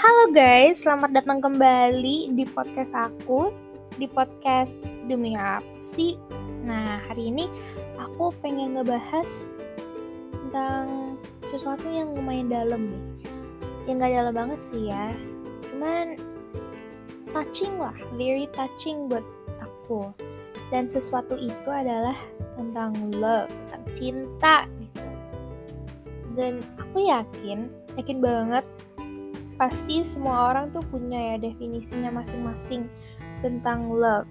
Halo guys, selamat datang kembali di podcast aku Di podcast Demi Apsi Nah, hari ini aku pengen ngebahas Tentang sesuatu yang lumayan dalam nih. Yang gak dalam banget sih ya Cuman touching lah, very touching buat aku. Dan sesuatu itu adalah tentang love, tentang cinta gitu. Dan aku yakin, yakin banget pasti semua orang tuh punya ya definisinya masing-masing tentang love.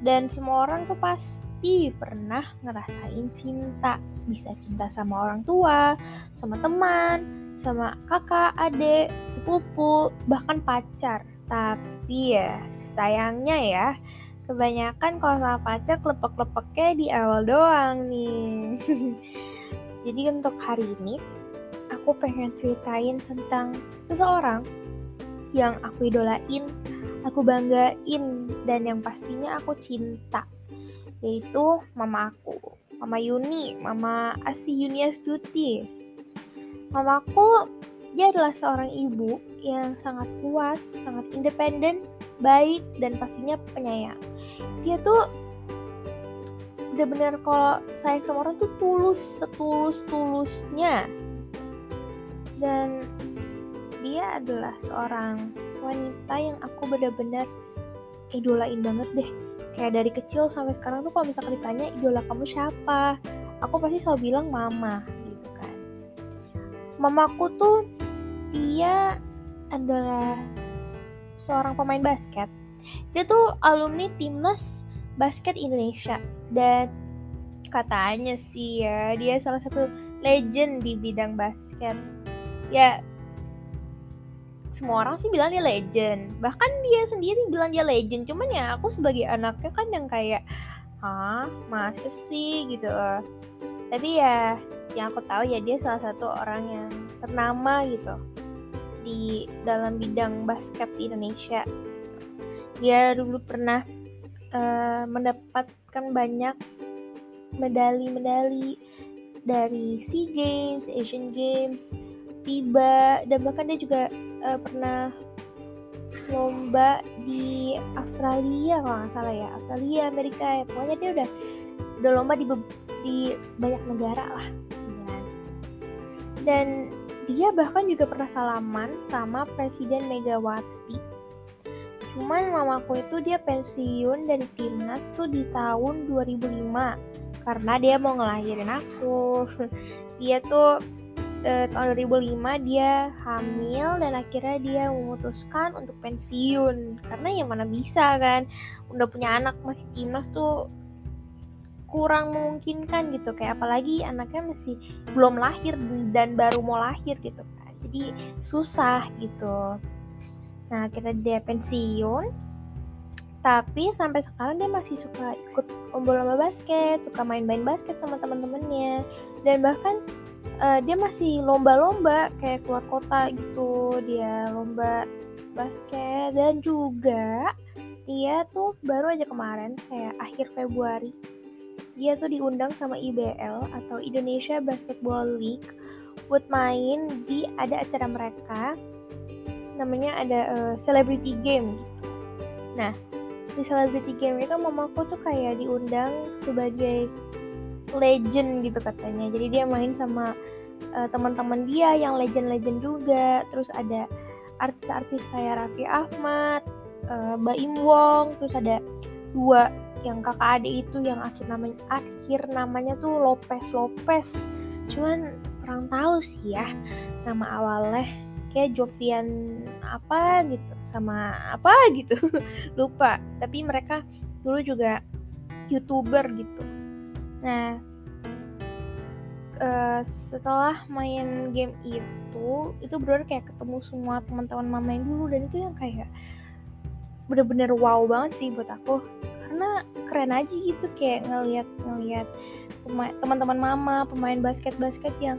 Dan semua orang tuh pasti pernah ngerasain cinta. Bisa cinta sama orang tua, sama teman, sama kakak, adik, sepupu, bahkan pacar. Tapi ya sayangnya ya, kebanyakan kalau sama pacar klepek-klepeknya di awal doang nih. Jadi untuk hari ini aku pengen ceritain tentang seseorang yang aku idolain, aku banggain, dan yang pastinya aku cinta, yaitu mama aku, Mama Yuni, Mama Asi Yuniastuti. Mamaku, dia adalah seorang ibu yang sangat kuat, sangat independen, baik, dan pastinya penyayang. Dia tuh bener-bener kalau sayang sama orang tuh tulus, setulus-tulusnya dan dia adalah seorang wanita yang aku benar-benar idolain banget deh. Kayak dari kecil sampai sekarang tuh kalau misalkan ditanya idola kamu siapa? Aku pasti selalu bilang mama gitu kan. Mamaku tuh dia adalah seorang pemain basket. Dia tuh alumni timnas basket Indonesia. Dan katanya sih ya dia salah satu legend di bidang basket ya semua orang sih bilang dia legend. Bahkan dia sendiri bilang dia legend. Cuman ya aku sebagai anaknya kan yang kayak ah masa sih? gitu. Tapi ya yang aku tahu ya dia salah satu orang yang ternama gitu di dalam bidang basket di Indonesia. Dia dulu pernah uh, mendapatkan banyak medali-medali dari SEA Games, Asian Games, FIBA dan bahkan dia juga uh, pernah lomba di Australia kalau nggak salah ya. Australia Amerika ya. Pokoknya dia udah udah lomba di di banyak negara lah. Dan dia bahkan juga pernah salaman sama Presiden Megawati. Cuman mamaku itu dia pensiun dari timnas tuh di tahun 2005 karena dia mau ngelahirin aku. Dia tuh eh, tahun 2005 dia hamil dan akhirnya dia memutuskan untuk pensiun. Karena ya mana bisa kan udah punya anak masih timnas tuh kurang memungkinkan gitu. Kayak apalagi anaknya masih belum lahir dan baru mau lahir gitu kan. Jadi susah gitu. Nah kita dia pensiun. Tapi sampai sekarang dia masih suka ikut lomba-lomba basket suka main-main basket sama teman-temannya. Dan bahkan uh, dia masih lomba-lomba kayak keluar kota gitu. Dia lomba basket. Dan juga dia tuh baru aja kemarin kayak akhir Februari dia tuh diundang sama IBL atau Indonesia Basketball League buat main di ada acara mereka. Namanya ada uh, celebrity game gitu. Nah, di celebrity game itu mamaku tuh kayak diundang sebagai legend gitu katanya. Jadi dia main sama uh, teman-teman dia yang legend-legend juga. Terus ada artis-artis kayak Raffi Ahmad uh, Baim Wong terus ada dua yang kakak adik itu yang akhir namanya akhir namanya tuh Lopez Lopez. Cuman kurang tahu sih ya nama awalnya. Kayak Jovian apa gitu sama apa gitu. Lupa. Tapi mereka dulu juga youtuber gitu Nah, uh, setelah main game itu, itu bener kayak ketemu semua teman-teman mama yang dulu. Dan itu yang kayak bener-bener wow banget sih buat aku. Karena keren aja gitu kayak ngeliat ngeliat teman-teman mama pemain basket basket yang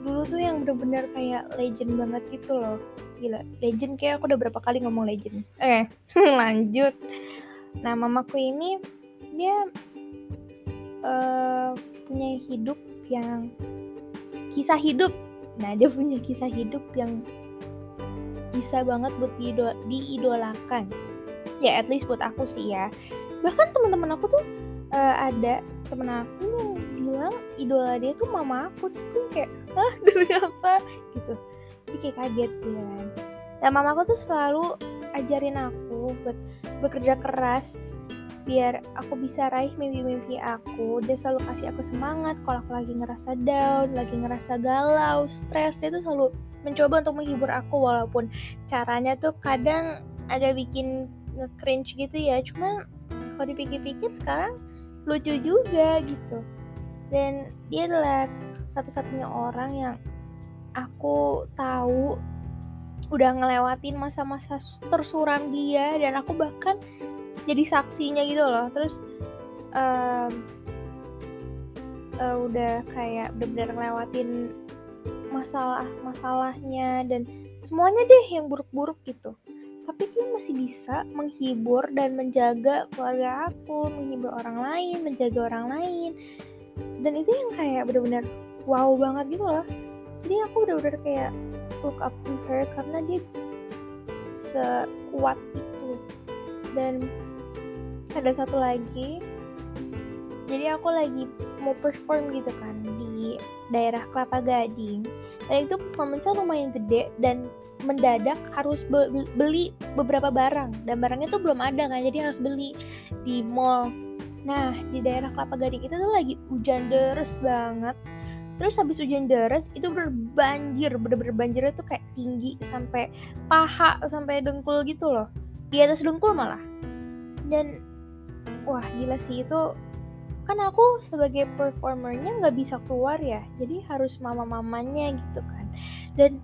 dulu tuh yang bener-bener kayak legend banget gitu loh. Gila legend kayak aku udah berapa kali ngomong legend. Eh lanjut. Nah mamaku ini dia uh, punya hidup yang kisah hidup. Nah dia punya kisah hidup yang bisa banget buat diidol diidolakan. Ya at least buat aku sih ya. Bahkan teman-teman aku tuh uh, ada temen aku yang bilang idola dia tuh mama aku. Terus gue kayak ah demi apa? Gitu. Jadi kayak kaget gitu kan. Dan mama aku tuh selalu ajarin aku buat bekerja keras biar aku bisa raih mimpi-mimpi aku dia selalu kasih aku semangat kalau aku lagi ngerasa down lagi ngerasa galau stres dia tuh selalu mencoba untuk menghibur aku walaupun caranya tuh kadang agak bikin nge-cringe gitu ya. Cuman kalau dipikir-pikir sekarang lucu juga gitu. Dan dia adalah satu-satunya orang yang aku tahu udah ngelewatin masa-masa tersuram dia dan aku bahkan jadi saksinya gitu loh. Terus um, uh, udah kayak benar-benar ngelewatin masalah masalahnya dan semuanya deh yang buruk-buruk gitu. Tapi dia masih bisa menghibur dan menjaga keluarga aku menghibur orang lain menjaga orang lain. Dan itu yang kayak bener-bener wow banget gitu loh. Jadi aku bener-bener kayak look up to her karena dia sekuat itu. Dan ada satu lagi. Jadi aku lagi mau perform gitu kan di daerah Kelapa Gading. Dan itu performance lumayan gede dan mendadak harus beli beberapa barang. Dan barangnya tuh belum ada kan jadi harus beli di mall. Nah di daerah Kelapa Gading itu tuh lagi hujan deras banget. Terus habis hujan deras itu berbanjir bener-bener banjirnya tuh kayak tinggi sampai paha sampai dengkul gitu loh. Di atas dengkul malah. Dan wah gila sih itu kan aku sebagai performernya nggak bisa keluar ya jadi harus mama-mamanya gitu kan. Dan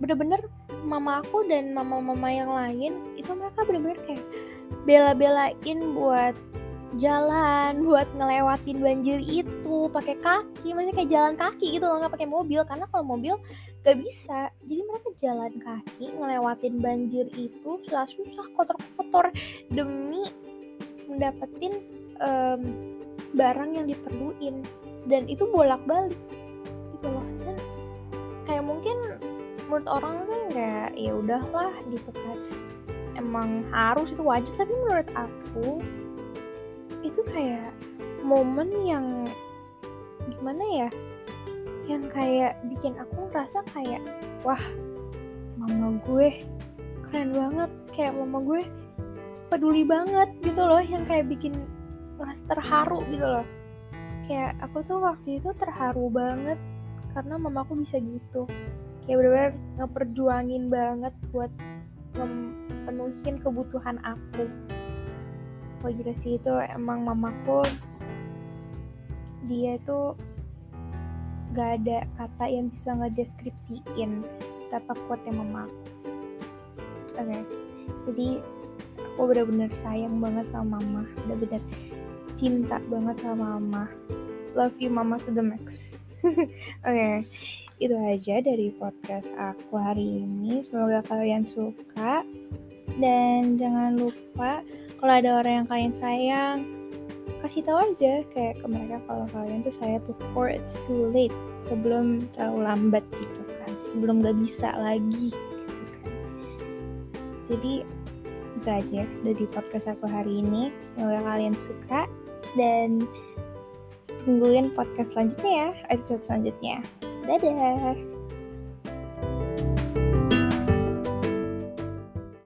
bener-bener mama aku dan mama-mama yang lain itu mereka bener-bener kayak bela-belain buat jalan buat ngelewatin banjir itu pakai kaki maksudnya kayak jalan kaki gitu loh nggak pakai mobil karena kalau mobil gak bisa. Jadi mereka jalan kaki ngelewatin banjir itu susah susah kotor-kotor demi mendapetin um, barang yang diperluin. Dan itu bolak-balik. Gitu loh. Dan kayak mungkin menurut orang kan kayak ya udahlah gitu kan. Emang harus itu wajib. Tapi menurut aku itu kayak momen yang gimana ya? Yang kayak bikin aku ngerasa kayak wah mama gue keren banget. Kayak mama gue peduli banget gitu loh yang kayak bikin ngerasa terharu gitu loh. Kayak aku tuh waktu itu terharu banget karena mamaku bisa gitu. Kayak bener-bener ngeperjuangin banget buat memenuhin kebutuhan aku. Oh gila sih itu emang mamaku dia itu gak ada kata yang bisa ngedeskripsiin betapa kuatnya mamaku oke okay. jadi aku bener-bener sayang banget sama mama. Bener-bener cinta banget sama mama. Love you mama to the max. Oke okay. itu aja dari podcast aku hari ini. Semoga kalian suka. Dan jangan lupa kalau ada orang yang kalian sayang kasih tahu aja kayak ke mereka kalau kalian tuh saya before it's too late. Sebelum terlalu lambat gitu kan. Sebelum gak bisa lagi gitu kan. Jadi itu aja dari podcast aku hari ini. Semoga kalian suka dan tungguin podcast selanjutnya ya episode selanjutnya. Dadah